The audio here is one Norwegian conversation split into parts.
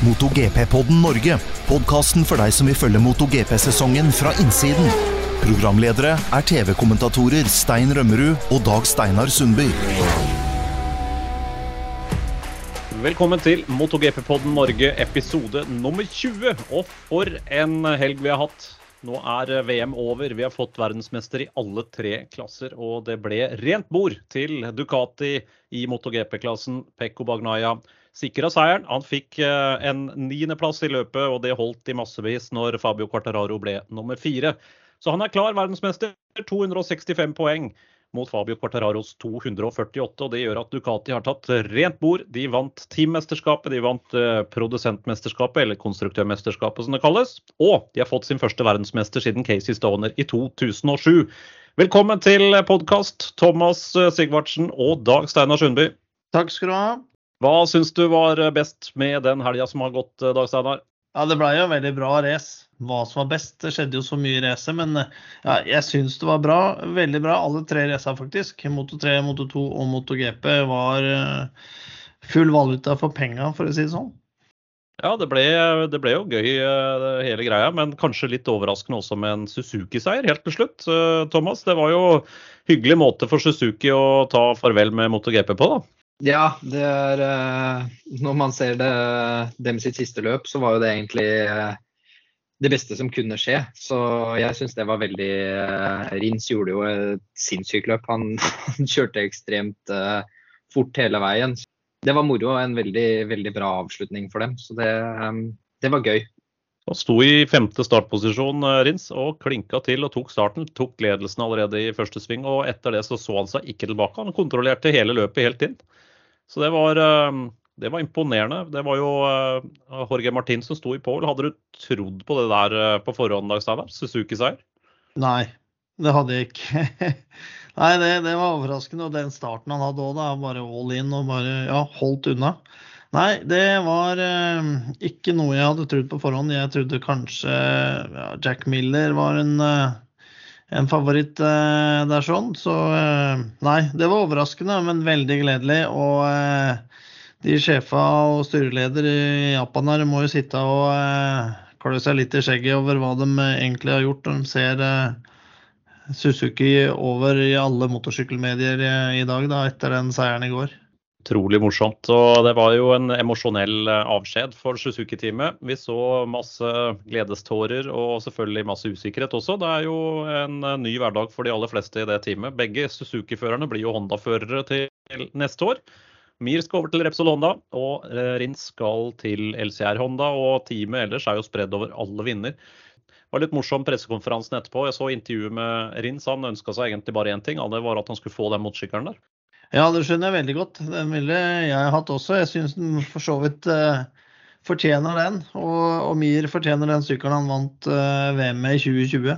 MotoGP-podden Norge. Podkasten for deg som vil følge MotoGP-sesongen fra innsiden. Programledere er TV-kommentatorer Stein Rømmerud og Dag Steinar Sundby. Velkommen til MotoGP-podden Norge episode nummer 20. Og for en helg vi har hatt. Nå er VM over. Vi har fått verdensmester i alle tre klasser. Og det ble rent bord til Ducati i MotoGP-klassen. Pekko Bagnaya sikra seieren. Han fikk eh, en niendeplass i løpet, og det holdt i massevis når Fabio Quartararo ble nummer fire. Så han er klar verdensmester. 265 poeng mot Fabio Quartararos 248. og Det gjør at Ducati har tatt rent bord. De vant teammesterskapet, de vant eh, produsentmesterskapet, eller konstruktørmesterskapet som det kalles. Og de har fått sin første verdensmester siden Casey Stoner i 2007. Velkommen til podkast, Thomas eh, Sigvartsen og Dag Steinar Sundby. Takk skal du ha. Hva syns du var best med den helga som har gått, Dag Steinar? Ja, det ble jo veldig bra race. Hva som var best, det skjedde jo så mye i racet, men ja, jeg syns det var bra. Veldig bra, alle tre racene faktisk. Moto 3, Moto 2 og Moto GP var full valuta for penga, for å si det sånn. Ja, det ble, det ble jo gøy hele greia, men kanskje litt overraskende også med en Suzuki-seier helt til slutt. Thomas, det var jo hyggelig måte for Suzuki å ta farvel med MotoGP på, da. Ja, det er eh, Når man ser det, dem sitt siste løp, så var jo det egentlig eh, det beste som kunne skje. Så jeg syns det var veldig eh, Rins gjorde jo et sinnssykt løp. Han, han kjørte ekstremt fort hele veien. Det var moro og en veldig, veldig bra avslutning for dem. Så det, det var gøy. Han sto i femte startposisjon Rins, og klinka til og tok starten. Tok ledelsen allerede i første sving, og etter det så, så han seg ikke tilbake. Han kontrollerte hele løpet helt inn. Så det var, eh, det var imponerende. Det var jo eh, Jorge Martin som sto i pole. Hadde du trodd på det der eh, på forhånd, Dag Steinar? Suzuki-seier? Nei, det hadde jeg ikke. Nei, det, det, var overraskende. Og den starten han hadde òg, bare all in og bare ja, holdt unna. Nei, det var eh, ikke noe jeg hadde trodd på forhånd. Jeg trodde kanskje ja, Jack Miller var en, en favoritt eh, der sånn. Så eh, nei, det var overraskende, men veldig gledelig. Og de sjefa og styreleder i Japan her må jo sitte og eh, klø seg litt i skjegget over hva de egentlig har gjort. når De ser eh, Suzuki over i alle motorsykkelmedier i dag da, etter den seieren i går. Utrolig morsomt. og Det var jo en emosjonell eh, avskjed for Suzuki-teamet. Vi så masse gledestårer og selvfølgelig masse usikkerhet også. Det er jo en eh, ny hverdag for de aller fleste i det teamet. Begge Suzuki-førerne blir jo Honda-førere til neste år. Mir skal over til Repsol Honda, og eh, Rins skal til LCR Honda. Og teamet ellers er jo spredd over alle vinner. Det var litt morsom pressekonferansen etterpå. Jeg så intervjuet med Rins. Han ønska seg egentlig bare én ting, og det var at han skulle få den motorsykkelen der. Ja, det skjønner jeg veldig godt. Den ville jeg hatt også. Jeg syns den for så vidt uh, fortjener den. Og, og, Mir fortjener den sykkelen han vant uh, VM med i 2020.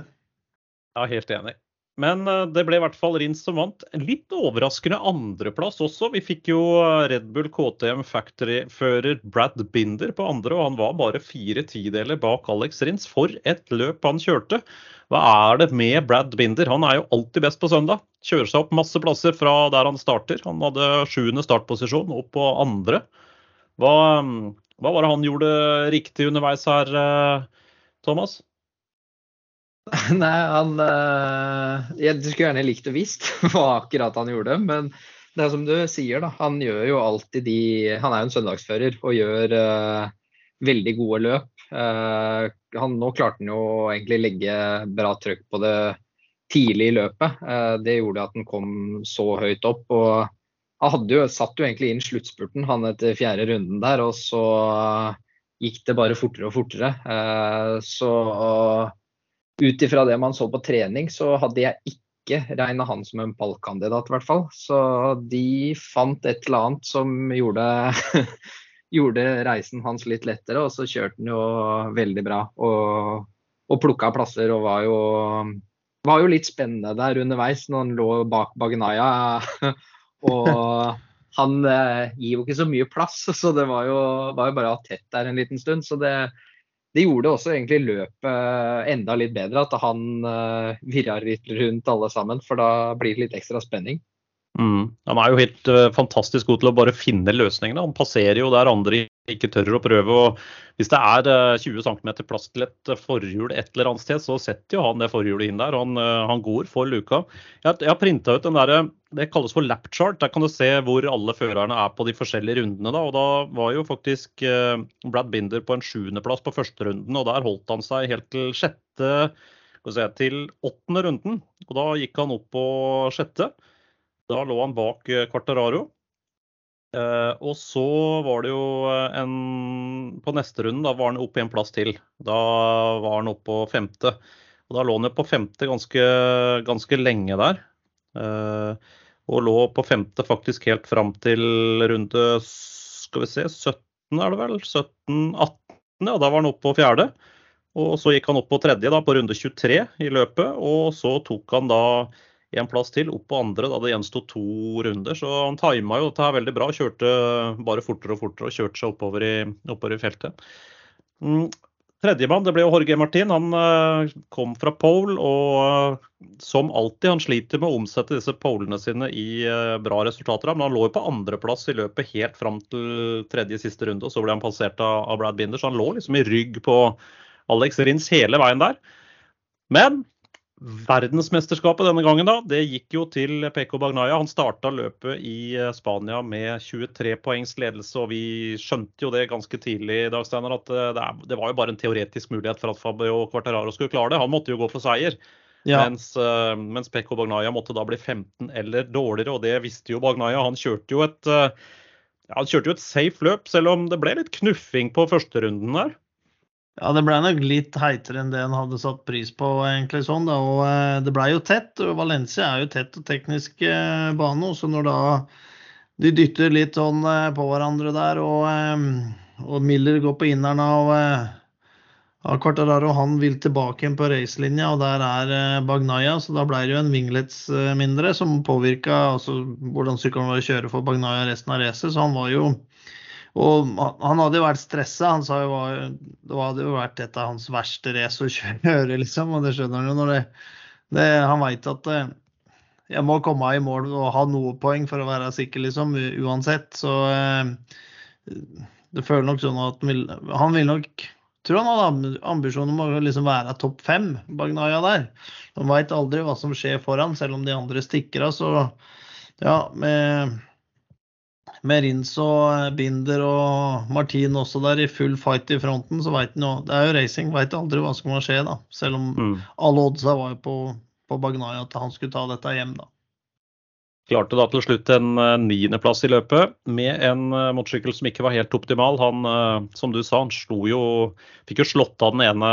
Ja, helt enig. Men eh, det ble i hvert fall Rins som vant. En litt overraskende andreplass også. Vi fikk jo eh, Red Bull KTM Factory-fører Brad Binder på andre, og han var bare fire tideler bak Alex Rins. For et løp han kjørte! Hva er det med Brad Binder? Han er jo alltid best på søndag. Kjører seg opp masse plasser fra der han starter. Han hadde sjuende startposisjon, opp på andre. Hva, hva var det han gjorde riktig underveis her, eh, Thomas? Nei, han eh, Jeg skulle gjerne likt å visst hva akkurat han gjorde, men det er som du sier, da. Han gjør jo alltid de Han er jo en søndagsfører og gjør uh, veldig gode løp. Uh, han, nå klarte han jo egentlig legge bra trøkk på det tidlig i løpet. Uh, det gjorde at han kom så høyt opp. og Han hadde jo, satt jo egentlig inn sluttspurten han etter fjerde runden der, og så gikk det bare fortere og fortere. så ut ifra det man så på trening, så hadde jeg ikke regna han som en pallkandidat, i hvert fall. Så de fant et eller annet som gjorde, gjorde reisen hans litt lettere, og så kjørte han jo veldig bra. Og, og plukka plasser og var jo, var jo litt spennende der underveis når han lå bak Bagnaya. og han eh, gir jo ikke så mye plass, så det var jo, var jo bare tett der en liten stund. Så det, det gjorde også egentlig løpet enda litt bedre, at han uh, virrer litt rundt alle sammen. For da blir det litt ekstra spenning. Mm. Han er jo helt uh, fantastisk god til å bare finne løsningene. Han passerer jo der andre ikke tør å prøve. og Hvis det er 20 eh, cm plass til et forhjul et eller annet sted, så setter jo han det forhjulet inn der. Han, eh, han går for luka. Jeg, jeg har printa ut den der, det kalles for lap chart. Der kan du se hvor alle førerne er på de forskjellige rundene. da, og Da var jo faktisk eh, Brad Binder på en sjuendeplass på første runden, og der holdt han seg helt til sjette se, til åttende runden. og Da gikk han opp på sjette. Da lå han bak Quartararo. Uh, og så var det jo eh, en På neste runde da var han opp i en plass til. Da var han oppe på femte. Og da lå han jo på femte ganske, ganske lenge der. Uh, og lå på femte faktisk helt fram til runde skal vi se, 17 er det vel? 17-18, ja. Da var han oppe på fjerde. Og så gikk han opp på tredje da, på runde 23 i løpet. Og så tok han da en plass til opp på andre da det gjensto to runder. Så han tima jo dette veldig bra. Kjørte bare fortere og fortere og kjørte seg oppover i, oppover i feltet. Tredjemann det ble jo Jorge Martin. Han uh, kom fra pole og uh, som alltid, han sliter med å omsette disse polene sine i uh, bra resultater. Men han lå jo på andreplass i løpet helt fram til tredje siste runde, og så ble han passert av Brad Binder. Så han lå liksom i rygg på Alex Rins hele veien der. Men Verdensmesterskapet denne gangen da, det gikk jo til Peko Bagnaya. Han starta løpet i eh, Spania med 23 poengs ledelse, og vi skjønte jo det ganske tidlig Dag Steiner, at eh, det, var jo bare en teoretisk mulighet for at Fabio Quartararo skulle klare det. Han måtte jo gå for seier. Ja. Mens, uh, mens Peko Bagnaya måtte da bli 15 eller dårligere, og det visste jo Bagnaya. Han kjørte jo et, ja, han kjørte jo et safe løp, selv om det ble litt knuffing på førsterunden der. Ja, det ble nok litt heitere enn det en hadde satt pris på. egentlig sånn. Da. Og eh, det ble jo tett. og Valencia er jo tett og teknisk eh, bane. Så når da de dytter litt sånn eh, på hverandre der, og, og Miller går på inneren av, av Quartararo, han vil tilbake igjen på racelinja, og der er Bagnaya. Så da ble det jo en vinglets mindre, som påvirka altså, hvordan sykkelen var å kjøre for Bagnaya resten av racet. Så han var jo og han hadde jo vært stressa. Han sa jo det hadde jo vært et av hans verste race å kjøre, liksom. Og det skjønner han jo når det, det Han veit at eh, jeg må komme i mål og ha noe poeng for å være sikker, liksom. Uansett. Så eh, det føler nok sånn at han vil, han vil nok tror han hadde ambisjoner om å liksom være topp fem, Bagnaya der. Han veit aldri hva som skjer foran, selv om de andre stikker av. Så ja, med med Rins og Binder og Martin også der i full fight i fronten, så veit en jo Det er jo racing, veit aldri hva som kan skje, da. Selv om mm. alle oddsa var jo på, på Bagnaya at han skulle ta dette hjem, da. Klarte da til slutt en uh, niendeplass i løpet med en uh, motorsykkel som ikke var helt optimal. Han, uh, som du sa, han slo jo Fikk jo slått av den ene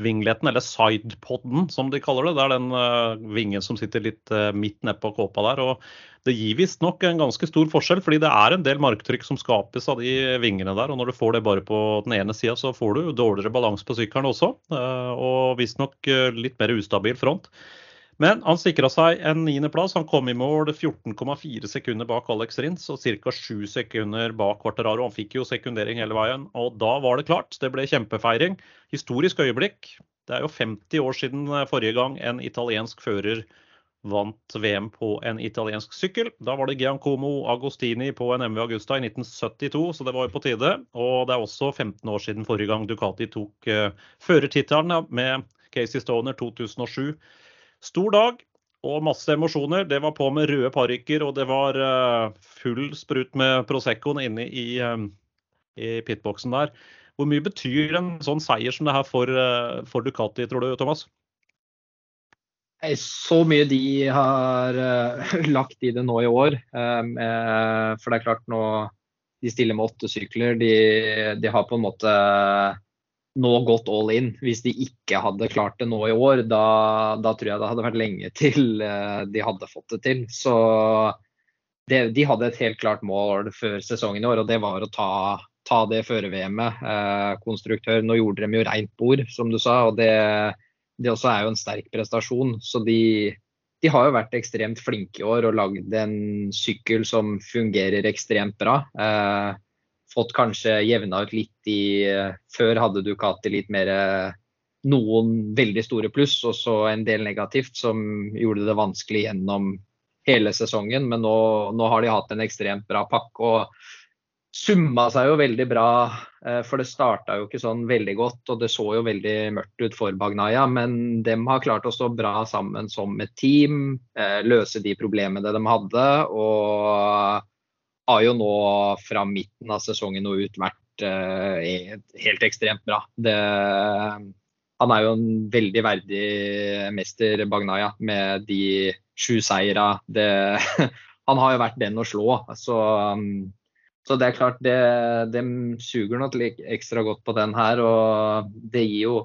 vingleten, eller sidepodden som de kaller det. Det er den uh, vingen som sitter litt uh, midt nedpå kåpa der. og Det gir visstnok en ganske stor forskjell, fordi det er en del marktrykk som skapes av de vingene der. og Når du får det bare på den ene sida, så får du dårligere balanse på sykkelen også. Uh, og visstnok litt mer ustabil front. Men han sikra seg en niendeplass. Han kom i mål 14,4 sekunder bak Alex Rins og ca. 7 sekunder bak Quarteraro. Han fikk jo sekundering hele veien. Og da var det klart. Det ble kjempefeiring. Historisk øyeblikk. Det er jo 50 år siden forrige gang en italiensk fører vant VM på en italiensk sykkel. Da var det Giancomo Agostini på en MV Augusta i 1972, så det var jo på tide. Og det er også 15 år siden forrige gang Ducati tok uh, førertittelen med Casey Stoner 2007. Stor dag og masse emosjoner. Det var på med røde parykker, og det var uh, full sprut med Proseccoen inne i, um, i pitboksen der. Hvor mye betyr en sånn seier som det her for, uh, for Ducati, tror du, Thomas? Så mye de har lagt i det nå i år. For det er klart nå de stiller med åtte sykler. De, de har på en måte nå gått all in. Hvis de ikke hadde klart det nå i år, da, da tror jeg det hadde vært lenge til uh, de hadde fått det til. Så det, de hadde et helt klart mål før sesongen i år, og det var å ta, ta det føre-VM-et. Eh, konstruktør, nå gjorde de jo rent bord, som du sa, og det, det også er jo en sterk prestasjon. Så de, de har jo vært ekstremt flinke i år og lagd en sykkel som fungerer ekstremt bra. Uh, fått kanskje jevna ut litt i Før hadde Ducati litt mer noen veldig store pluss og så en del negativt, som gjorde det vanskelig gjennom hele sesongen. Men nå, nå har de hatt en ekstremt bra pakke. og summa seg jo veldig bra. Eh, for det starta jo ikke sånn veldig godt, og det så jo veldig mørkt ut for Bagnaya. Men de har klart å stå bra sammen som et team, eh, løse de problemene de hadde. Og har jo nå fra midten av sesongen og ut vært eh, helt ekstremt bra. Det, han er jo en veldig verdig mester, Bagnaya, med de sju seira. han har jo vært den å slå. Så um, så det er klart, det, det suger nok ekstra godt på den her. Og det gir jo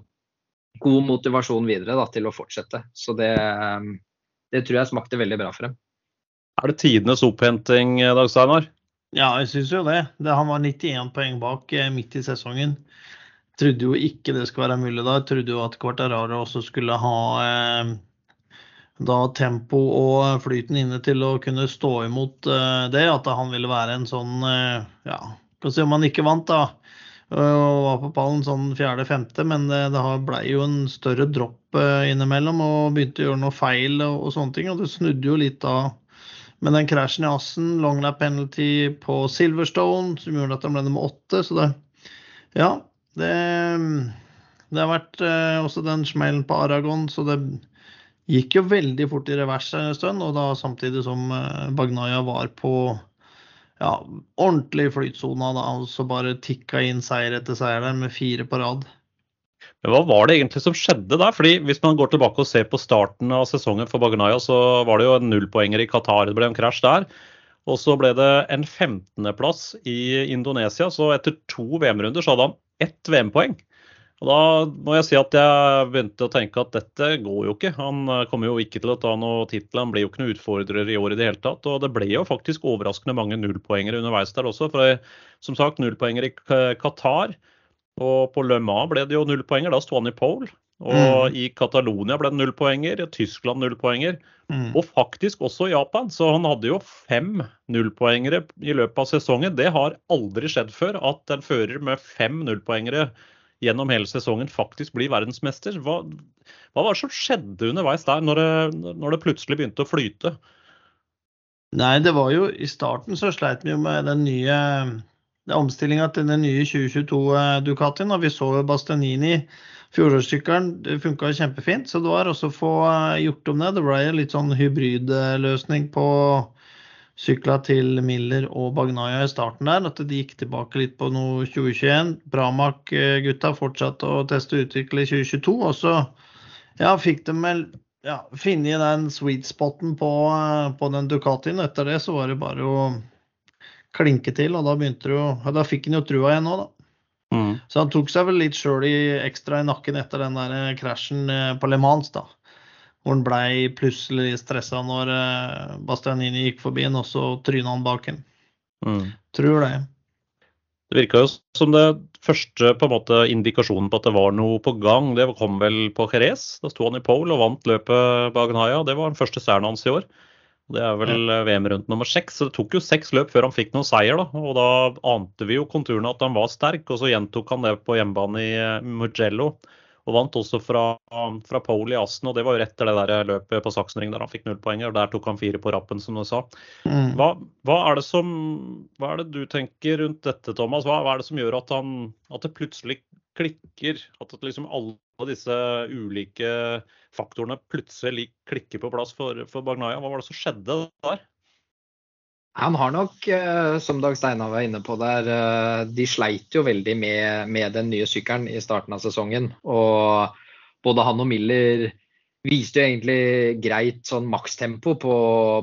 god motivasjon videre da, til å fortsette. Så det, det, tror jeg smakte veldig bra for dem. Er det tidenes opphenting, Dag Steinar? Ja, jeg syns jo det. det. Han var 91 poeng bak eh, midt i sesongen. Trodde jo ikke det skulle være mulig da. Trodde jo at Quartararo også skulle ha eh, da tempo og flyten inne til å kunne stå imot eh, det. At han ville være en sånn eh, Ja, kan se om han ikke vant, da. Og var på pallen sånn fjerde-femte, men det, det blei jo en større dropp innimellom og begynte å gjøre noe feil og, og, sånne ting. Og det snudde jo litt da med den krasjen i Assen, long lap penalty på Silverstone, som gjorde at han ble nummer åtte. Så det Ja, det, det har vært også den smellen på Aragon, så det gikk jo veldig fort i revers en stund, og da samtidig som eh, Bagnaya var på ja, ordentlig flytsona da, og så bare tikka inn seier etter seier der med fire på rad. Hva var det egentlig som skjedde der? Fordi Hvis man går tilbake og ser på starten av sesongen for Bagnaya, så var det jo en nullpoenger i Qatar. Det ble en krasj der. Og så ble det en 15.-plass i Indonesia. Så etter to VM-runder så hadde han ett VM-poeng. Og Da må jeg si at jeg begynte å tenke at dette går jo ikke. Han kommer jo ikke til å ta noe tittel, han blir jo ikke noen utfordrer i år i det hele tatt. Og det ble jo faktisk overraskende mange nullpoengere underveis der også. For som sagt, nullpoenger i Qatar. Og på Le Mans ble det jo nullpoenger, da sto han i pole. Og mm. i Catalonia ble det nullpoenger, i Tyskland nullpoenger. Mm. Og faktisk også i Japan. Så han hadde jo fem nullpoengere i løpet av sesongen. Det har aldri skjedd før at en fører med fem nullpoengere gjennom hele sesongen faktisk blir verdensmester. Hva, hva var det som skjedde underveis der, når det, når det plutselig begynte å flyte? Nei, det var jo I starten så sleit vi jo med den nye omstillinga til den nye 2022 eh, Ducatien. og Vi så Bastianini, fjorårssykkelen, funka kjempefint. Så det var også å få eh, gjort om det. Det ble litt sånn hybridløsning på sykla til Miller og Bagnaya i starten der. At de gikk tilbake litt på noe 2021. Bramak-gutta fortsatte å teste og utvikle i 2022. Og så ja, fikk de vel ja, funnet den sweet spoten på, på den Ducatien. Etter det så var det bare å klinke til, og da begynte det jo ja, Da fikk han jo trua igjen nå, da. Mm. Så han tok seg vel litt sjøl ekstra i nakken etter den der krasjen eh, på Le Mans, da hvor han blei plutselig stressa når eh, Bastianini gikk forbi han, og så tryna han bak han. Mm. Tror det. Det virka jo som det første på en måte, indikasjonen på at det var noe på gang. Det kom vel på Jerez. Da sto han i pole og vant løpet Bagnaya. Det var den første seieren hans i år. Det er vel. VM rundt nummer seks. Så det tok jo seks løp før han fikk noen seier. da, og Da ante vi jo konturene at han var sterk, og så gjentok han det på hjemmebane i Mugello. Og vant også fra, fra Pole i Assen, og det var jo rett etter det der løpet på Saksenring der han fikk null poeng. og Der tok han fire på rappen, som du sa. Mm. Hva, hva, er det som, hva er det du tenker rundt dette, Thomas? Hva, hva er det som gjør at, han, at det plutselig klikker? At liksom alle disse ulike faktorene plutselig klikker på plass for, for Bagnaya? Hva var det som skjedde der? Han har nok, eh, som Dag Steinar var inne på der, eh, de sleit jo veldig med, med, den nye sykkelen i starten av sesongen. Og både han og Miller viste jo egentlig greit sånn makstempo på,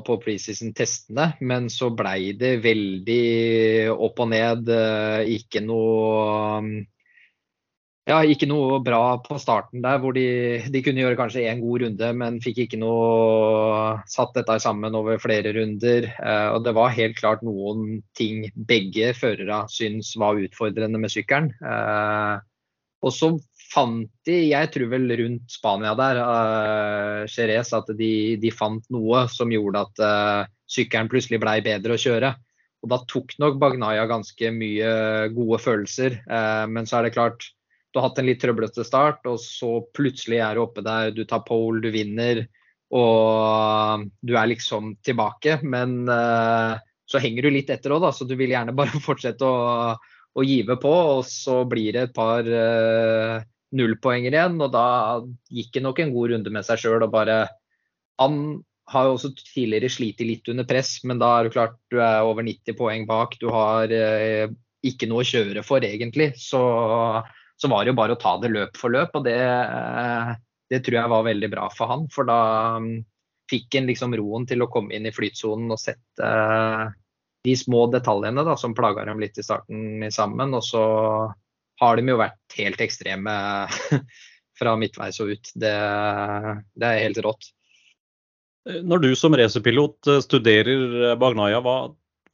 på preseason-testene, men så blei det veldig opp og ned. Eh, ikke noe ja, ikke noe bra på starten der, hvor de, de kunne gjøre kanskje én god runde, men fikk ikke noe satt dette sammen over flere runder. Eh, og det var helt klart noen ting begge førere syns var utfordrende med sykkelen. Eh, og så fant de, jeg tror vel rundt Spania der, eh, at de, de, fant noe som gjorde at eh, sykkelen plutselig blei bedre å kjøre. Og da tok nok Bagnaya ganske mye gode følelser. Eh, men så er det klart, du har hatt en litt trøblete start, og så plutselig er du oppe der, du tar pole, du vinner. Og du er liksom tilbake. Men uh, så henger du litt etter òg, så du vil gjerne bare fortsette å, å give på. Og så blir det et par uh, nullpoenger igjen, og da gikk det nok en god runde med seg sjøl og bare Han har jo også tidligere slitt litt under press, men da er det klart du er over 90 poeng bak. Du har uh, ikke noe å kjøre for, egentlig. Så, så, var det jo bare å ta det løp for løp, og det, uh, det tror jeg var veldig bra for han. For da um, fikk han liksom roen til å komme inn i flytsonen og sette uh, de små detaljene da, som plaga ham litt i starten sammen. Og så har de jo vært helt ekstreme fra midtveis og ut. Det, det er helt rått. Når du som racerpilot eh, studerer Bagnaya, hva,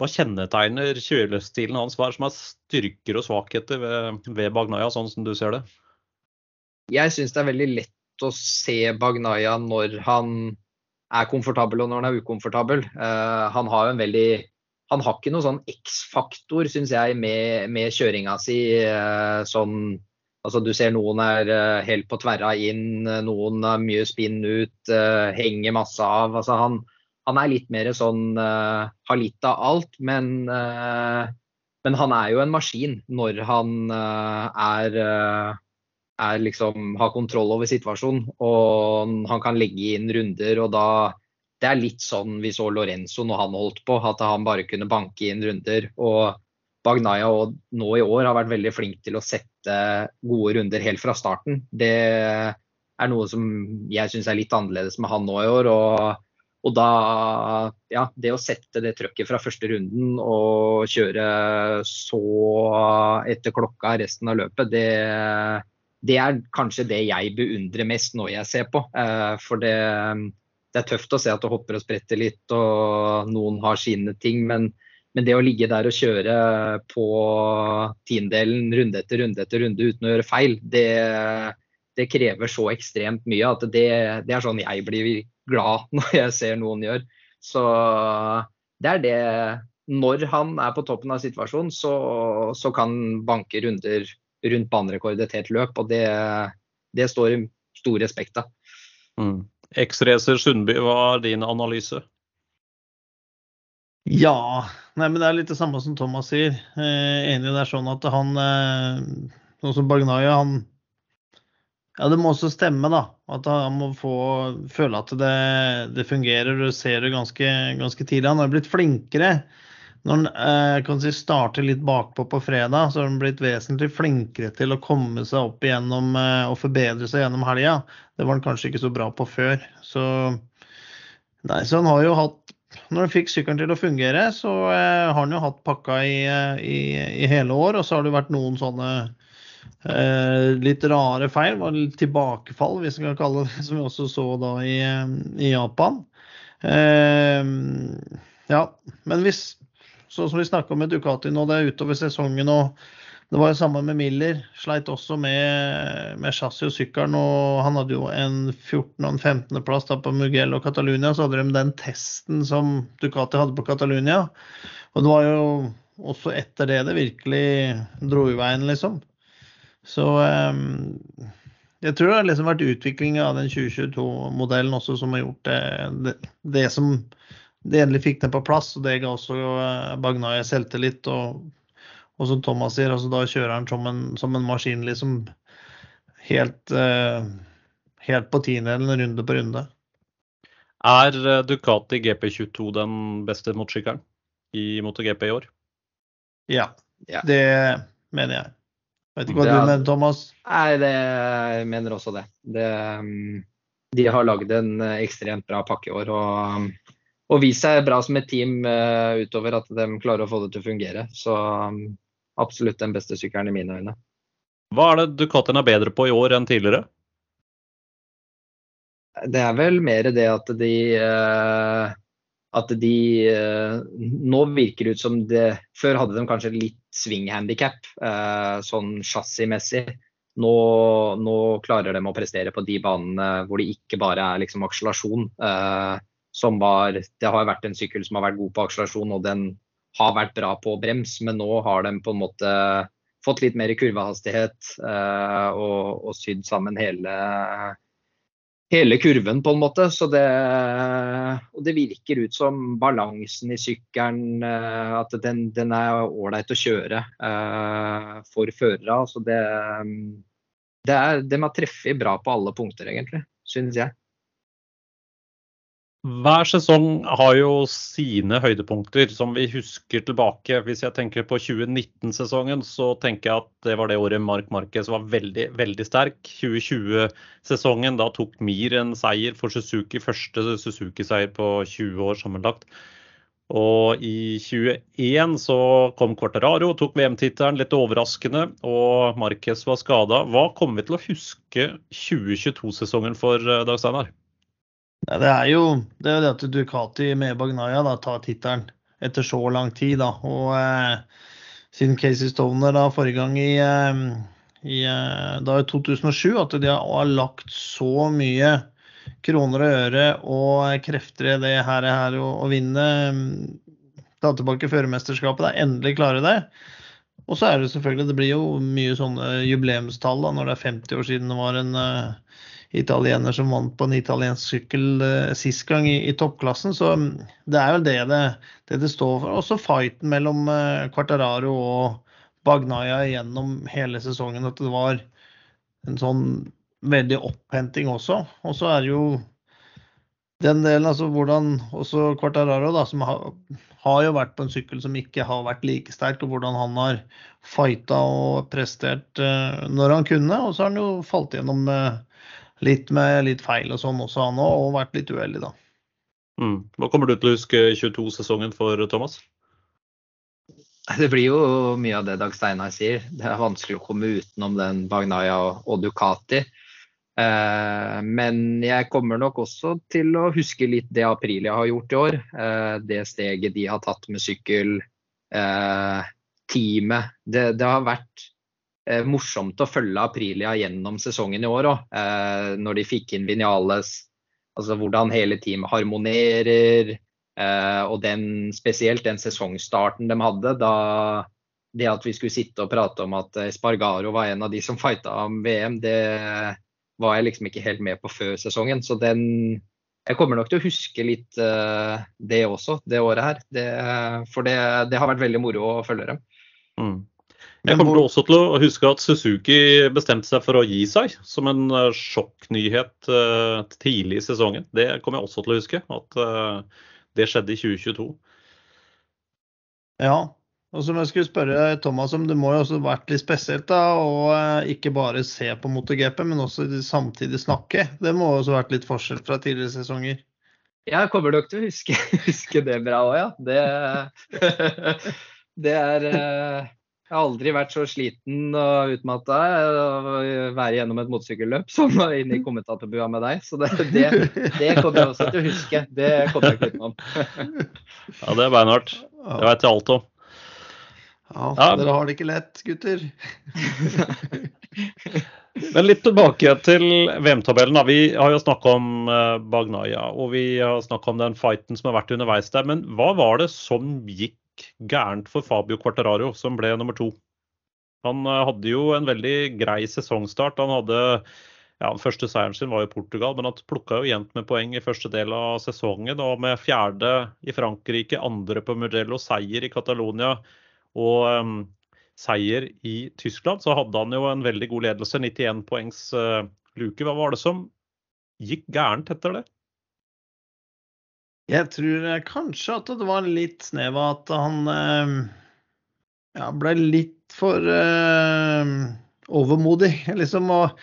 hva kjennetegner kjøreløpsstilen hans? Hva er som er styrker og svakheter ved, ved Bagnaya, sånn som du ser det? Jeg syns det er veldig lett å se Bagnaya når han er komfortabel og når han er ukomfortabel. Uh, han har jo en veldig han har ikke noe sånn X-faktor, syns jeg, med, med, kjøringa si. Uh, sånn Altså, du ser noen er uh, helt på tverra inn, noen har mye spinn ut, henger masse av. Altså, han, han er litt mer sånn Har litt av alt, men, men han er jo en maskin når han er er liksom, har kontroll over situasjonen. Og han kan legge inn runder. og da Det er litt sånn vi så Lorenzo når han holdt på, at han bare kunne banke inn runder. og Bagnaya og nå i år har vært veldig flink til å sette gode runder helt fra starten. Det er noe som jeg syns er litt annerledes med han nå i år. og og da, ja, det å sette det trøkket fra første runden og kjøre så etter klokka resten av løpet, det, det er kanskje det jeg beundrer mest når jeg ser på. Eh, for det, det, er tøft å se at det hopper og spretter litt, og noen har sine ting. Men, men det å ligge der og kjøre på tiendedelen runde etter runde etter runde uten å gjøre feil, det, det krever så ekstremt mye at det, det, er sånn jeg blir glad når jeg ser noen gjøre. Så det er det Når han er på toppen av situasjonen, så, så kan banke runder rundt banerekord et helt løp. Og det, det står i stor respekt av. Mm. X-racer Sundby, hva er din analyse? Ja, nei, men det er litt det samme som Thomas sier. Eh, enig det er sånn at han eh, Sånn som Bagnaya, han Ja, det må også stemme, da. At han må få føle at det, det fungerer. Du ser det ganske, ganske tidlig. Han har blitt flinkere når han eh, kan si, starter litt bakpå på fredag, så har han blitt vesentlig flinkere til å komme seg opp igjennom eh, og forbedre seg gjennom helga. Det var han kanskje ikke så bra på før. Så, nei, så han har jo hatt Når han fikk sykkelen til å fungere, så eh, har han jo hatt pakka i, i, i, hele år. Og så har det vært noen sånne litt rare feil, var tilbakefall, hvis vi kan kalle det som vi også så da i, eh, i Japan. ja, men hvis Sånn som vi snakka med Ducati nå, det er utover sesongen. og Det var jo samme med Miller. Sleit også med, med chassis og sykkelen. og Han hadde jo en 14. og en 15. plass på Mugello og Catalunya. Så hadde de den testen som Ducati hadde på Catalunya. Og det var jo også etter det det virkelig dro i veien, liksom. Så um, jeg tror det har liksom vært utviklinga av den 2022-modellen også som har gjort det, det, det som det endelig fikk den på plass. og Det ga også eh, Bagnaya selvtillit. Og, og som Thomas sier, altså da kjører han som en, som en maskin liksom helt, uh, helt på tiendedelen runde på runde. Er eh, Ducati GP22 den beste motorsykkelen i MotoGP i år? Ja, ja. det mener jeg. Vet ikke hva det, du mener, Thomas? Nei, det, jeg mener også det. det mm, de har lagd en ekstremt bra pakke i år. og og vist seg bra som et team uh, utover at de klarer å få det til å fungere. Så um, absolutt den beste sykkelen i mine øyne. Hva er det Ducatien er bedre på i år enn tidligere? Det er vel mer det at de uh, at de uh, Nå virker det ut som det Før hadde de kanskje litt svinghandikap, sånn chassismessig. Nå, nå, klarer de å prestere på de banene hvor det ikke bare er liksom akselerasjon. Uh, som var Det har vært en sykkel som har vært god på akselerasjon, og den har vært bra på brems, men nå har de på en måte fått litt mer kurvehastighet eh, og, og sydd sammen hele, hele kurven, på en måte. Så det, og det virker ut som balansen i sykkelen, uh, at den, den er ålreit å kjøre uh, for førere. Så det, det er, de har treffet bra på alle punkter, egentlig, synes jeg. Hver sesong har jo sine høydepunkter som vi husker tilbake. Hvis jeg tenker på 2019-sesongen, så tenker jeg at det var det året Mark Marquez var veldig, veldig sterk. 2020-sesongen, da tok Mir en seier for Suzuki. Første Suzuki-seier på 20 år sammenlagt. Og i 21 så kom Quartararo, tok VM-tittelen litt overraskende, og Marquez var skada. Hva kommer vi til å huske 2022-sesongen for eh, Dag Steinar? Ja, det er jo det, er det at Ducati med Bagnaya da, tar tittelen etter så lang tid. Da. Og eh, siden Casey Stoner da, forrige gang i, eh, i, eh, da i 2007 at de har lagt så mye kroner og øre og krefter i det her, her å, å vinne ta tilbake førermesterskapet. Da. Endelig klare det. Og så er det selvfølgelig, det blir jo mye sånne jubileumstall da, når det er 50 år siden det var en uh, italiener som vant på en italiensk sykkel eh, sist gang i, i, toppklassen. Så mm, det er jo det det, det, det står for. Også fighten mellom eh, Quartararo og Bagnaya gjennom hele sesongen. At det var en sånn veldig opphenting også. Og så er det jo den delen, altså hvordan også Quartararo, da, som har, har, jo vært på en sykkel som ikke har vært like sterk, og hvordan han har fighta og prestert uh, når han kunne. Og så har han jo falt gjennom uh, litt med litt feil og sånn også, han òg, og vært litt uheldig, da. Mm. Hva kommer du til å huske 22-sesongen for Thomas? Det blir jo mye av det Dag Steinar sier. Det er vanskelig å komme utenom den Bagnaya og Ducati. Eh, men jeg kommer nok også til å huske litt det Aprilia har gjort i år. Eh, det steget de har tatt med sykkel. Eh, teamet. Det, det har vært eh, morsomt å følge Aprilia gjennom sesongen i år òg. Eh, når de fikk inn Vinales, altså hvordan hele teamet harmonerer. Eh, og den, spesielt den sesongstarten de hadde, da det at vi skulle sitte og prate om at Spargaro var en av de som fighta om VM, det var jeg liksom ikke helt med på før sesongen. Så den Jeg kommer nok til å huske litt uh, det også, det året her. Det, for det, det, har vært veldig moro å følge dem. Mm. Jeg kommer hvor... også til å huske at Suzuki bestemte seg for å gi seg som en eh, sjokknyhet uh, tidlig i sesongen. Det kommer jeg også til å huske, at uh, det skjedde i 2022. Ja, og som jeg skulle spørre Thomas om, det må jo også vært litt spesielt da, å ikke bare se på MotoGP, men også samtidig snakke. Det må også vært litt forskjell fra tidligere sesonger? Jeg kommer nok til å huske, huske det bra òg, ja. Det, det er jeg har aldri vært så sliten og utmatta å være gjennom et motorsykkelløp som inne i kommentatorbua med deg. Så det, det, det, kommer jeg også til å huske. Det kommer jeg ikke utenom. Ja, det er beinhardt. Det veit jeg alt om. Ja, ja, dere har det ikke lett, gutter. Men litt tilbake til VM-tabellen. Vi har jo snakka om eh, Bagnaya og vi har snakka om den fighten som har vært underveis der. Men hva var det som gikk gærent for Fabio Quartararo, som ble nummer to. Han eh, hadde jo en veldig grei sesongstart. Han hadde ja, Den første seieren sin var i Portugal, men han plukka jo jevnt med poeng i første del av sesongen. Og med fjerde i Frankrike, andre på Mugello, seier i Catalonia og um, seier i Tyskland, så hadde han jo en veldig god ledelse. 91 poengs uh, luke. Hva var det som gikk gærent etter det? Jeg tror eh, kanskje at det var litt snev av at han eh, ja, ble litt for uh, overmodig, liksom. Og,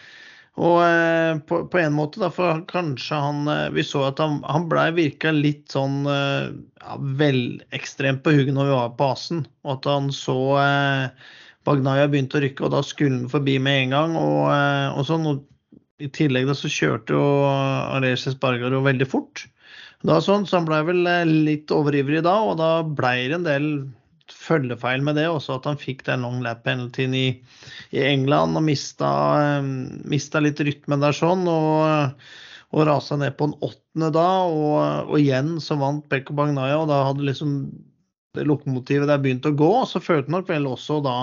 og uh, på, på, en måte, da, for kanskje han uh, Vi så at han, han blei virka litt sånn ja, vel ekstremt på hugget når vi var på Asen. Og at han så Bagnaya begynte å rykke, og da skulle han forbi med en gang. Og, og sånn. Og I tillegg da så kjørte jo Alessi Bargaro veldig fort. Da sånn, så han ble vel eh, litt overivrig da, og da ble det en del følgefeil med det. Også at han fikk den long lap penaltyen i, i, England og mista, um, mista, litt rytmen der sånn. Og, og rasa ned på en åttende da, og, og igjen så vant Pekko Bagnaya, og da hadde liksom det lokomotivet der begynt å gå. Og så følte nok vel også da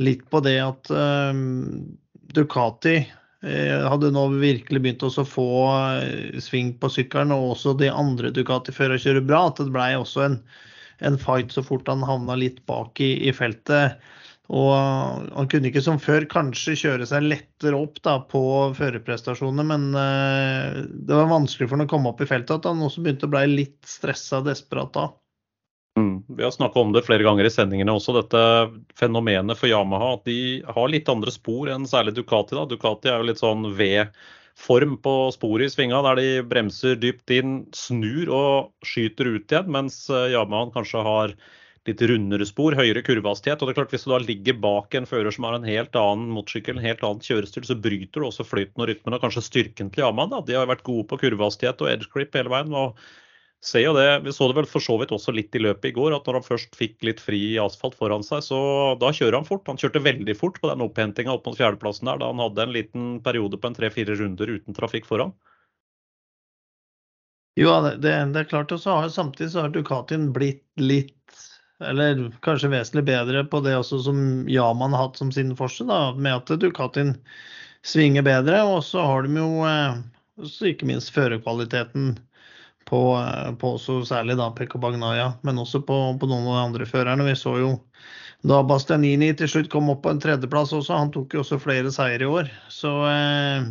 litt på det at um, Ducati Eh, hadde nå virkelig begynt å få eh, sving på sykkelen, og også de andre Ducati-førerne kjører bra. At det ble også en, en, fight så fort han havna litt bak i, i, feltet. Og han kunne ikke som før kanskje kjøre seg lettere opp da, på førerprestasjonene, men uh, det var vanskelig for han å komme opp i feltet. At han også begynte å bli litt stressa og desperat da. Mm. Vi har snakka om det flere ganger i sendingene også, dette fenomenet for Yamaha. At de har litt andre spor enn særlig Ducati. da. Ducati er jo litt sånn V-form på sporet i svinga, der de bremser dypt inn, snur og skyter ut igjen. Mens eh, Yamaha kanskje har litt rundere spor, høyere kurvehastighet. Og det er klart Hvis du da ligger bak en fører som har en helt annen motorsykkel, en helt annen kjørestil, så bryter du også flyten og rytmen og kanskje styrken til Yamaha. Da. De har vært gode på kurvehastighet og edge grip hele veien. og ser jo det, Vi så det vel for så vidt også litt i løpet i går, at når han først fikk litt fri asfalt foran seg, så da kjører han fort. Han kjørte veldig fort på den opphentinga opp mot fjerdeplassen der, da han hadde en liten periode på en tre-fire runder uten trafikk foran. Jo, det, det, er klart. Og samtidig så har Ducatien blitt litt, eller kanskje vesentlig bedre på det også som Yaman har hatt som sin forse, da, med at Ducatien svinger bedre. Og så har de jo eh, ikke minst førerkvaliteten på, på også særlig da Pekka Bagnaya, men også på, på, noen av de andre førerne. Vi så jo da Bastianini til slutt kom opp på en tredjeplass også, han tok jo også flere seier i år. Så eh,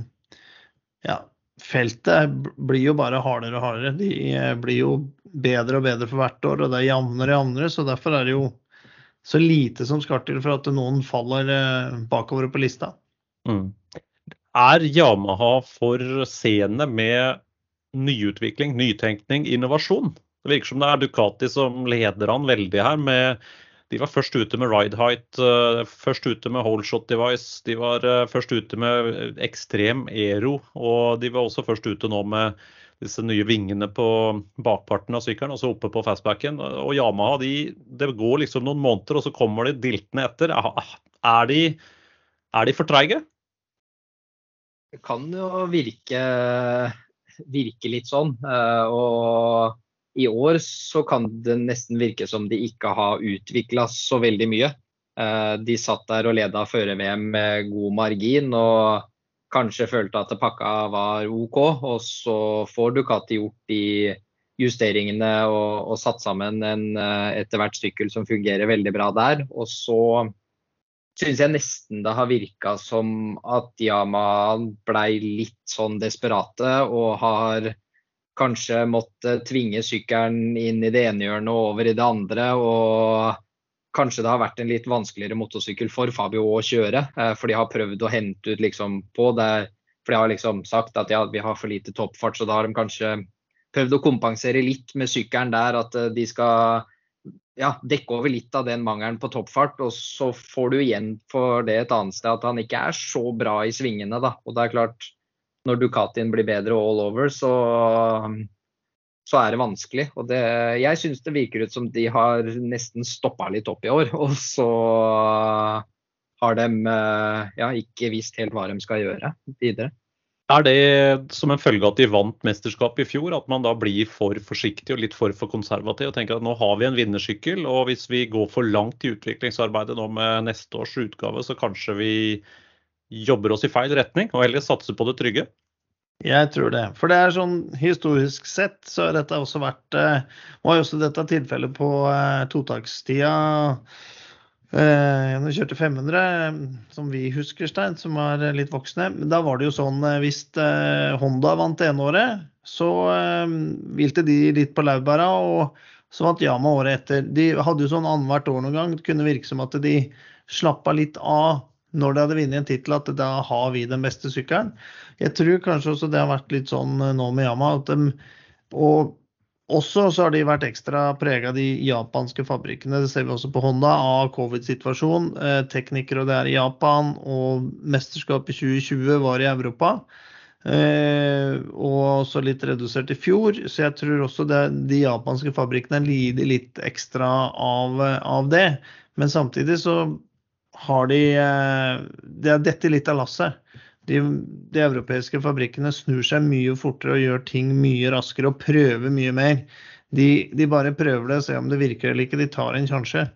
ja, feltet blir jo bare hardere og hardere. De eh, blir jo bedre og bedre for hvert år, og det er jevnere og jevnere. Så derfor er det jo så lite som skal til for at noen faller eh, bakover på lista. Mm. Er Yamaha for sene med nyutvikling, nytenkning, innovasjon. Det virker som det er Ducati som leder an veldig her. med de var først ute med ride height, uh, først ute med holeshot device. De var uh, først ute med ekstrem aero, og de var også først ute nå med disse nye vingene på bakparten av sykkelen, altså oppe på fastbacken. Og Yamaha, de, det går liksom noen måneder, og så kommer de diltende etter. Er de, er de for treige? Det kan jo virke virke litt sånn. Eh, og i år så kan det nesten virke som de ikke har utvikla så veldig mye. Eh, de satt der og leda føre-VM med god margin og kanskje følte at pakka var OK. Og så får Ducati gjort de justeringene og, og satt sammen en eh, etter hvert sykkel som fungerer veldig bra der. Og så syns jeg nesten det har virka som at Yama blei litt sånn desperate og har kanskje måttet tvinge sykkelen inn i det ene hjørnet og over i det andre. Og kanskje det har vært en litt vanskeligere motorsykkel for Fabio å kjøre. Eh, for de har prøvd å hente ut liksom på det. For de har liksom sagt at ja, vi har for lite toppfart, så da har de kanskje prøvd å kompensere litt med sykkelen der. At eh, de skal ja, dekke over litt av den mangelen på toppfart. Og så får du igjen for det et annet sted at han ikke er så bra i svingene. Da. Og det er klart, når Ducatien blir bedre all over, så, så er det vanskelig. Og det, jeg syns det virker ut som de har nesten stoppa litt opp i år. Og så har de ja, ikke visst helt hva de skal gjøre videre. Er det som en følge av at de vant mesterskapet i fjor, at man da blir for forsiktig og litt for for konservativ og tenker at nå har vi en vinnersykkel, og hvis vi går for langt i utviklingsarbeidet nå med neste års utgave, så kanskje vi jobber oss i feil retning og heller satser på det trygge? Jeg tror det. For det er sånn historisk sett så har dette også vært eh, Var jo også dette tilfellet på eh, totakstida Eh, når vi kjørte 500, som vi husker, Stein, som var litt voksne, da var det jo sånn eh, hvis eh, Honda vant det ene året, så eh, hvilte de litt på laurbæra, og så vant Yama året etter. De hadde jo sånn annethvert år noen gang. Det kunne virke som at de slappa litt av når de hadde vunnet en tittel, at da har vi den beste sykkelen. Jeg tror kanskje også det har vært litt sånn eh, nå med Yama. at de, og også så har de vært ekstra prega de japanske fabrikkene. Det ser vi også på Honda, av covid-situasjon. Eh, teknikere og det er i Japan, og mesterskapet i 2020 var i Europa. Eh, og også litt redusert i fjor, så jeg tror også det, de japanske fabrikkene lider litt ekstra av, av, det. Men samtidig så har de eh, Det er dette litt av lasset de, de, europeiske fabrikkene snur seg mye fortere og gjør ting mye raskere og prøver mye mer. De, de bare prøver det og ser om det virker eller ikke. De tar en sjanse.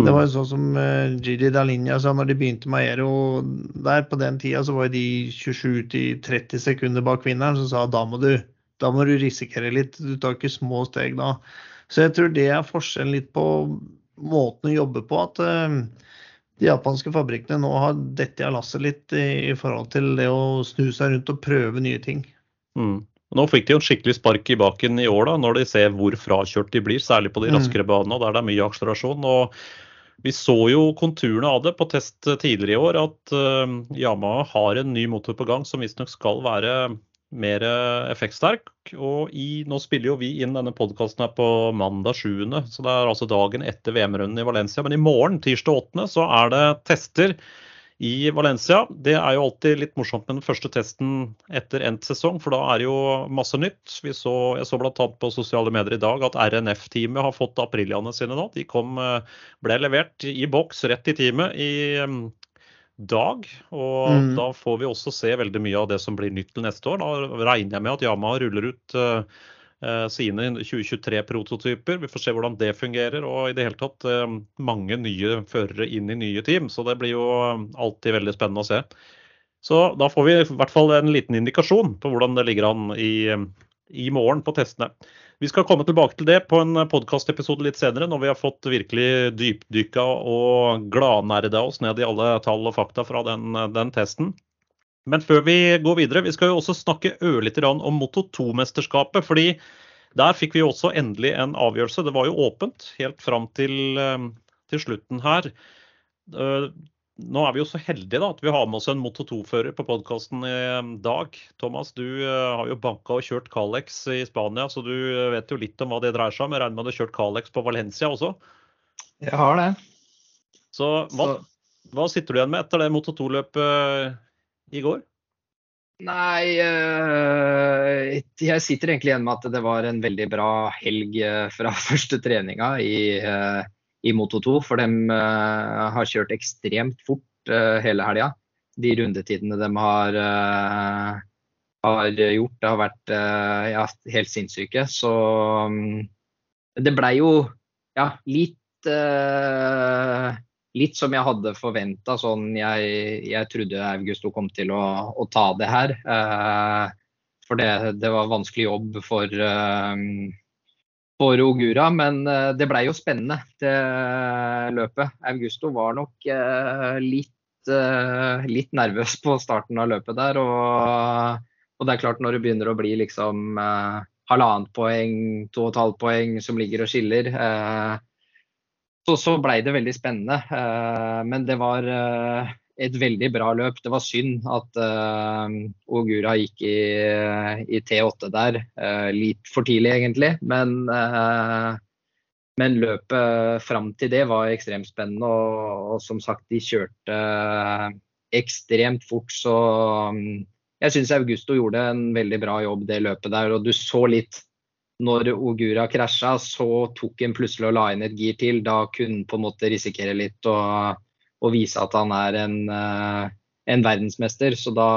Det var jo sånn som uh, Gigi Dalinja sa når de begynte med Aero der. På den tida så var de 27-30 sekunder bak vinneren, som sa da må du da må du risikere litt. Du tar ikke små steg da. Så jeg tror det er forskjellen litt på måten å jobbe på. At uh, de japanske fabrikkene nå har dette av lasset litt i, i, forhold til det å snu seg rundt og prøve nye ting. Mm. Nå fikk de jo en skikkelig spark i baken i år, da, når de ser hvor frakjørt de blir. Særlig på de mm. raskere banene der det er mye akselerasjon. og vi så jo konturene av det på test tidligere i år, at uh, Yamaha har en ny motor på gang som visstnok skal være mer effektsterk. Og i, nå spiller jo vi inn denne podkasten på mandag 7., så det er altså dagen etter VM-runden i Valencia. Men i morgen, tirsdag 8., så er det tester i Valencia. Det er jo alltid litt morsomt med den første testen etter endt sesong, for da er det jo masse nytt. Vi så, jeg så bl.a. på sosiale medier i dag at RNF-teamet har fått apriliaene sine nå. De kom, eh, ble levert i boks rett i teamet i dag. Og mm. da får vi også se veldig mye av det som blir nytt til neste år. Da regner jeg med at Yama ruller ut uh, sine 2023-prototyper. Vi får se hvordan det fungerer. Og i det hele tatt uh, mange nye førere inn i nye team. Så det blir jo alltid veldig spennende å se. Så da får vi i hvert fall en liten indikasjon på hvordan det ligger an i, i morgen på testene. Vi skal komme tilbake til det på en podkastepisode litt senere, når vi har fått virkelig dypdykka og gladnerda oss ned i alle tall og fakta fra den, den, testen. Men før vi går videre, vi skal jo også snakke ørlite grann om Moto 2-mesterskapet. fordi der fikk vi også endelig en avgjørelse. Det var jo åpent helt fram til, til slutten her. Nå er vi jo så heldige da, at vi har med oss en Moto 2-fører på podkasten i dag. Thomas, du uh, har jo banka og kjørt Calex i Spania, så du eh, vet jo litt om hva det dreier seg om. Jeg regner med at du har kjørt Calex på Valencia også? Jeg har det. Så hva, så... hva sitter du igjen med etter det Moto 2-løpet uh, i går? Nei, uh, jeg sitter egentlig igjen med at det var en veldig bra helg fra første treninga i i Moto 2, for de uh, har kjørt ekstremt fort uh, hele helga. De rundetidene de har, uh, har gjort, det har vært ja, helt sinnssyke. Så um, det blei jo ja, litt Litt som jeg hadde forventa. Sånn jeg, jeg, trodde Augusto kom til å, å ta det her. for det, det, var vanskelig jobb for for Ogura. Men eh, det blei jo spennende, det løpet. Augusto var nok eh, litt, eh, litt nervøs på starten av løpet der. Og, og, det er klart, når det begynner å bli liksom halvannet poeng, to og et halvt poeng som ligger og skiller, så, så blei det veldig spennende. Men det var et veldig bra løp. Det var synd at uh, Ogura gikk i, i, T8 der. Uh, litt for tidlig, egentlig. Men, uh, men løpet fram til det var ekstremt spennende. Og, og som sagt, de kjørte ekstremt fort. Så um, jeg syns Augusto gjorde en veldig bra jobb det løpet der. Og du så litt når Ogura krasja, så tok han plutselig og la inn et gir til. Da kunne han på en måte risikere litt. og og vise at han er en, eh, en verdensmester. Så da,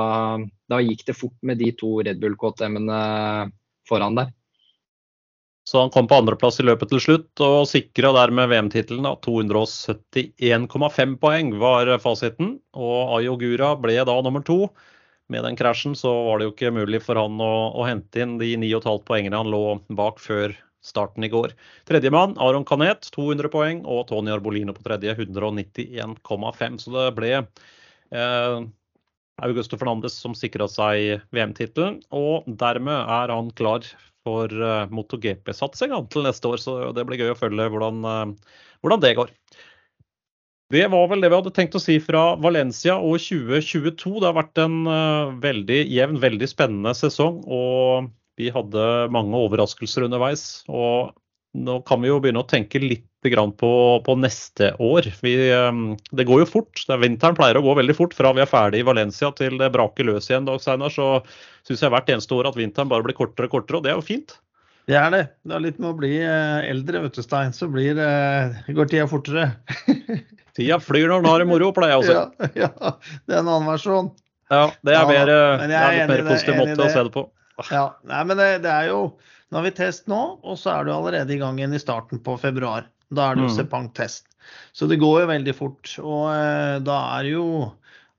da, gikk det fort med de to Red Bull KTM-ene foran der. Så han kom på andreplass i løpet til slutt, og sikra dermed VM-tittelen. 271,5 poeng var fasiten. Og Ayo Gura ble da nummer to. Med den krasjen så var det jo ikke mulig for han å, å hente inn de 9,5 poengene han lå bak før starten i går. Tredjemann Aron Canet 200 poeng og Tony Arbolino på tredje 191,5. Så det ble eh, Augusto Fernandes som sikra seg VM-tittelen. Og dermed er han klar for eh, MotoGP-satsing til neste år. Så det blir gøy å følge hvordan, eh, hvordan det går. Det var vel det vi hadde tenkt å si fra Valencia og 2022. Det har vært en uh, veldig jevn, veldig spennende sesong. Og vi hadde mange overraskelser underveis. Og nå kan vi jo begynne å tenke litt på, på neste år. Vi, ehm, det går jo fort. Vinteren pleier å gå veldig fort. Fra vi er ferdig i Valencia til det braker løs igjen, Dag Steinar, så syns jeg hvert eneste år at vinteren bare blir kortere og kortere, og det er jo fint. Det er det. Det er litt med å bli eh, eldre, vet du, Stein, så blir, går tida fortere. tida flyr når en har det moro, pleier jeg å si. Ja, ja, det er en annen versjon. Ja, det er, ja, mer, det er litt mer positiv måte å se det på. Ja, nei, men det, det, er jo Nå har vi test nå, og så er du allerede i gang igjen i starten på februar. Da er det jo Mm. Sepang-test. Så det går jo veldig fort. Og eh, da er jo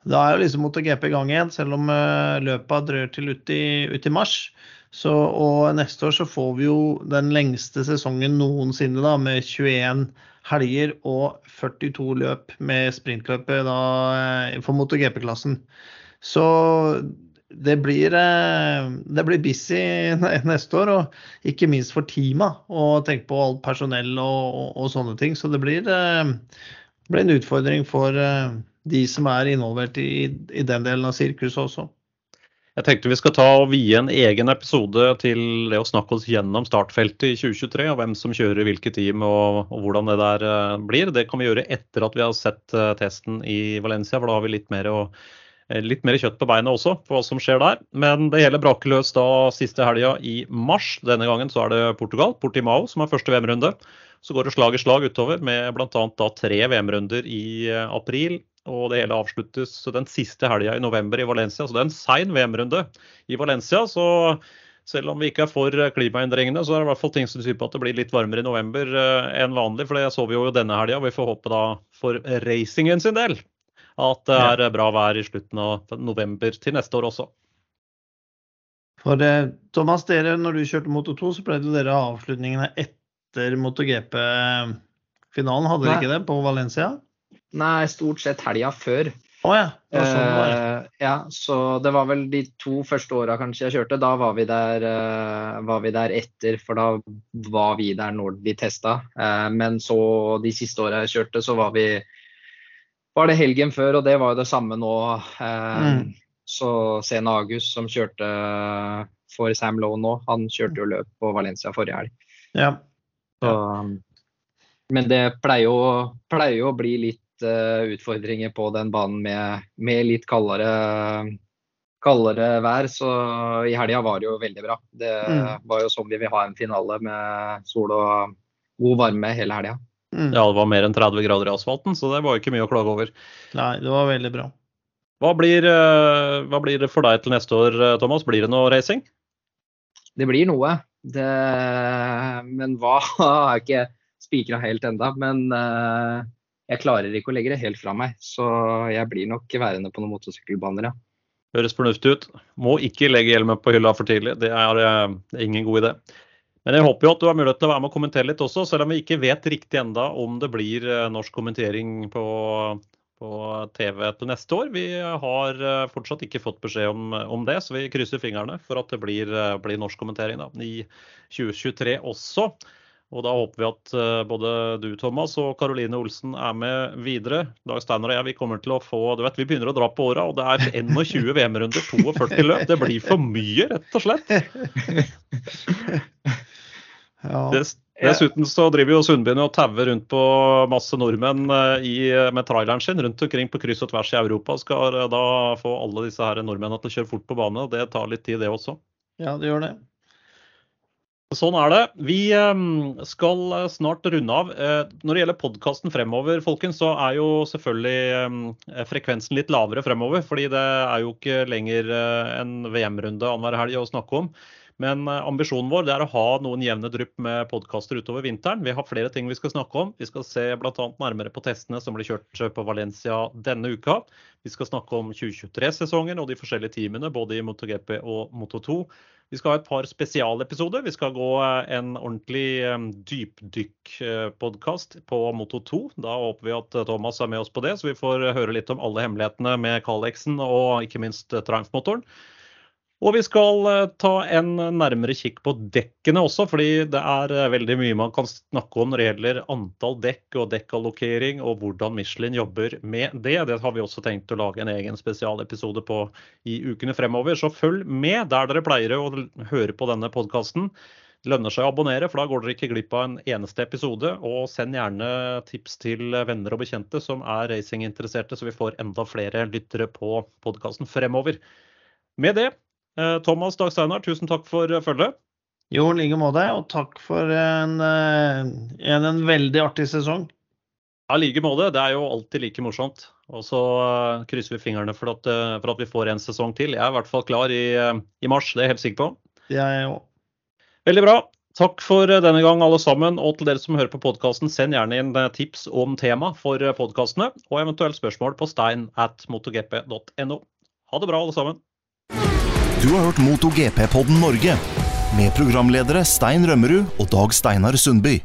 da er jo liksom MotoGP i gang igjen, selv om eh, løpet drør til ut i, ut i mars. Så, og neste år så får vi jo den lengste sesongen noensinne, da, med 21 helger og 42 løp med sprintløpet da, eh, for MotoGP-klassen. Så det blir, eh, det blir busy neste år, og ikke minst for teama. Og tenk på alt personell og, og, og sånne ting. Så det blir, eh, det blir en utfordring for eh, de som er involvert i, i den delen av sirkuset også. Jeg tenkte vi skal ta og vie en egen episode til det å snakke oss gjennom startfeltet i 2023, og hvem som kjører hvilket team og, og hvordan det der eh, blir. Det kan vi gjøre etter at vi har sett eh, testen i Valencia, for da har vi litt mer, å, eh, litt mer kjøtt på beinet også på hva som skjer der. Men det hele braker løs da siste helga i mars. Denne gangen så er det Portugal, Portimao, som er første VM-runde. Så går det slag i slag utover med bl.a. tre VM-runder i eh, april. Og det hele avsluttes den siste helga i november i Valencia. Så det er en sein VM-runde i Valencia. Så selv om vi ikke er for klimaendringene, så er det i hvert fall ting som tyder på at det blir litt varmere i november eh, enn vanlig. For det så vi jo denne helga. Vi får håpe da for racingen sin del at det er bra vær i slutten av november til neste år også. For eh, Thomas, dere, når du kjørte Moto 2, så pleide dere å ha avslutningene etter MotoGP-finalen. Hadde dere ikke det på Valencia? Nei, stort sett helga før. Å ja. Det var sånn det var. Eh, ja, så det var vel de to første åra kanskje jeg kjørte. Da var vi, der, eh, var vi der etter, for da var vi der når de testa. Eh, men så de siste åra jeg kjørte, så var vi var det helgen før, og det var jo det samme nå. Eh, Mm. Så Sena August, som kjørte for Sam Lowe nå, han kjørte jo løp på Valencia forrige helg. Ja. Så, men det pleier jo, pleier jo å bli litt uh, utfordringer på den banen med, med litt kaldere, kaldere vær. Så i helga var det jo veldig bra. Det Mm. var jo sånn vi vil ha en finale med sol og god varme hele helga. Mm. Ja, det var mer enn 30 grader i asfalten, så det var ikke mye å klage over. Nei, det var veldig bra. Hva blir, eh, hva blir det for deg til neste år, eh, Thomas? Blir det noe racing? Det blir noe. Det, men hva har jeg ikke spikra helt enda. Men eh, jeg klarer ikke å legge det helt fra meg. Så jeg blir nok værende på noen motorsykkelbaner, ja. Høres fornuftig ut. Må ikke legge hjelmen på hylla for tidlig. Det er, det er ingen god idé. Men jeg håper jo at du har mulighet til å være med og kommentere litt også, selv om vi ikke vet riktig enda om det blir eh, norsk kommentering på, på TV til neste år. Vi har eh, fortsatt ikke fått beskjed om, om det, så vi krysser fingrene for at det blir, eh, blir norsk kommentering da, i 2023 også. Og da håper vi at eh, både du, Thomas, og Karoline Olsen er med videre. Dag Steiner og jeg vi kommer til å få Du vet, vi begynner å dra på åra, og det er 21 VM-runder, 42 løp. Det blir for mye, rett og slett. Ja. Dessuten så driver jo Sundbyen og tauer rundt på masse nordmenn eh, i, med traileren sin rundt omkring på kryss og tvers i Europa. Skal eh, da få alle disse her nordmennene til å kjøre fort på bane, og det tar litt tid, det også. ja, det gjør det. Sånn er det. Vi eh, skal snart runde av. Eh, Når det gjelder podkasten fremover, folkens, så er jo selvfølgelig eh, frekvensen litt lavere fremover. Fordi det er jo ikke lenger eh, en VM-runde annenhver helg å snakke om. Men eh, ambisjonen vår er å ha noen jevne drypp med podkaster utover vinteren. Vi har flere ting vi skal snakke om. Vi skal se bl.a. nærmere på testene som blir kjørt eh, på Valencia denne uka. Vi skal snakke om 2023-sesongen og de forskjellige teamene, både i MotoGP og Moto2. Vi skal ha et par spesialepisoder. Vi skal gå eh, en ordentlig dypdykk-podkast på Moto2. Da håper vi at Thomas er med oss på det, så vi får høre litt om alle hemmelighetene med Calexen og ikke minst Triumph-motoren. Og vi skal eh, ta en nærmere kikk på dekkene også, fordi det er eh, veldig mye man kan snakke om når det gjelder antall dekk og dekkallokering, og hvordan Michelin jobber med det. Det har vi også tenkt å lage en egen spesialepisode på i ukene fremover. Så følg med der dere pleier å høre på denne podkasten. Det lønner seg å abonnere, for da går dere ikke glipp av en eneste episode. Og send gjerne tips til venner og bekjente som er racinginteresserte, så vi får enda flere lyttere på podkasten fremover. Med det, Eh, Thomas Dag Steinar, tusen takk for eh, følget. Jo, i like måte. Og takk for en, eh, en, en veldig artig sesong. Ja, like måte. Det er jo alltid like morsomt. Og så krysser vi fingrene for at, for at, vi får en sesong til. Jeg er i hvert fall klar i, i mars, det er jeg helt sikker på. Jeg òg. Veldig bra. Takk for denne gang, alle sammen. Og til dere som hører på podkasten, send gjerne inn tips om tema for podkastene, og eventuelt spørsmål på stein at motogp.no. Ha det bra, alle sammen. Du har hørt MotoGP-podden Norge med programledere Stein Rømmerud og Dag Steinar Sundby.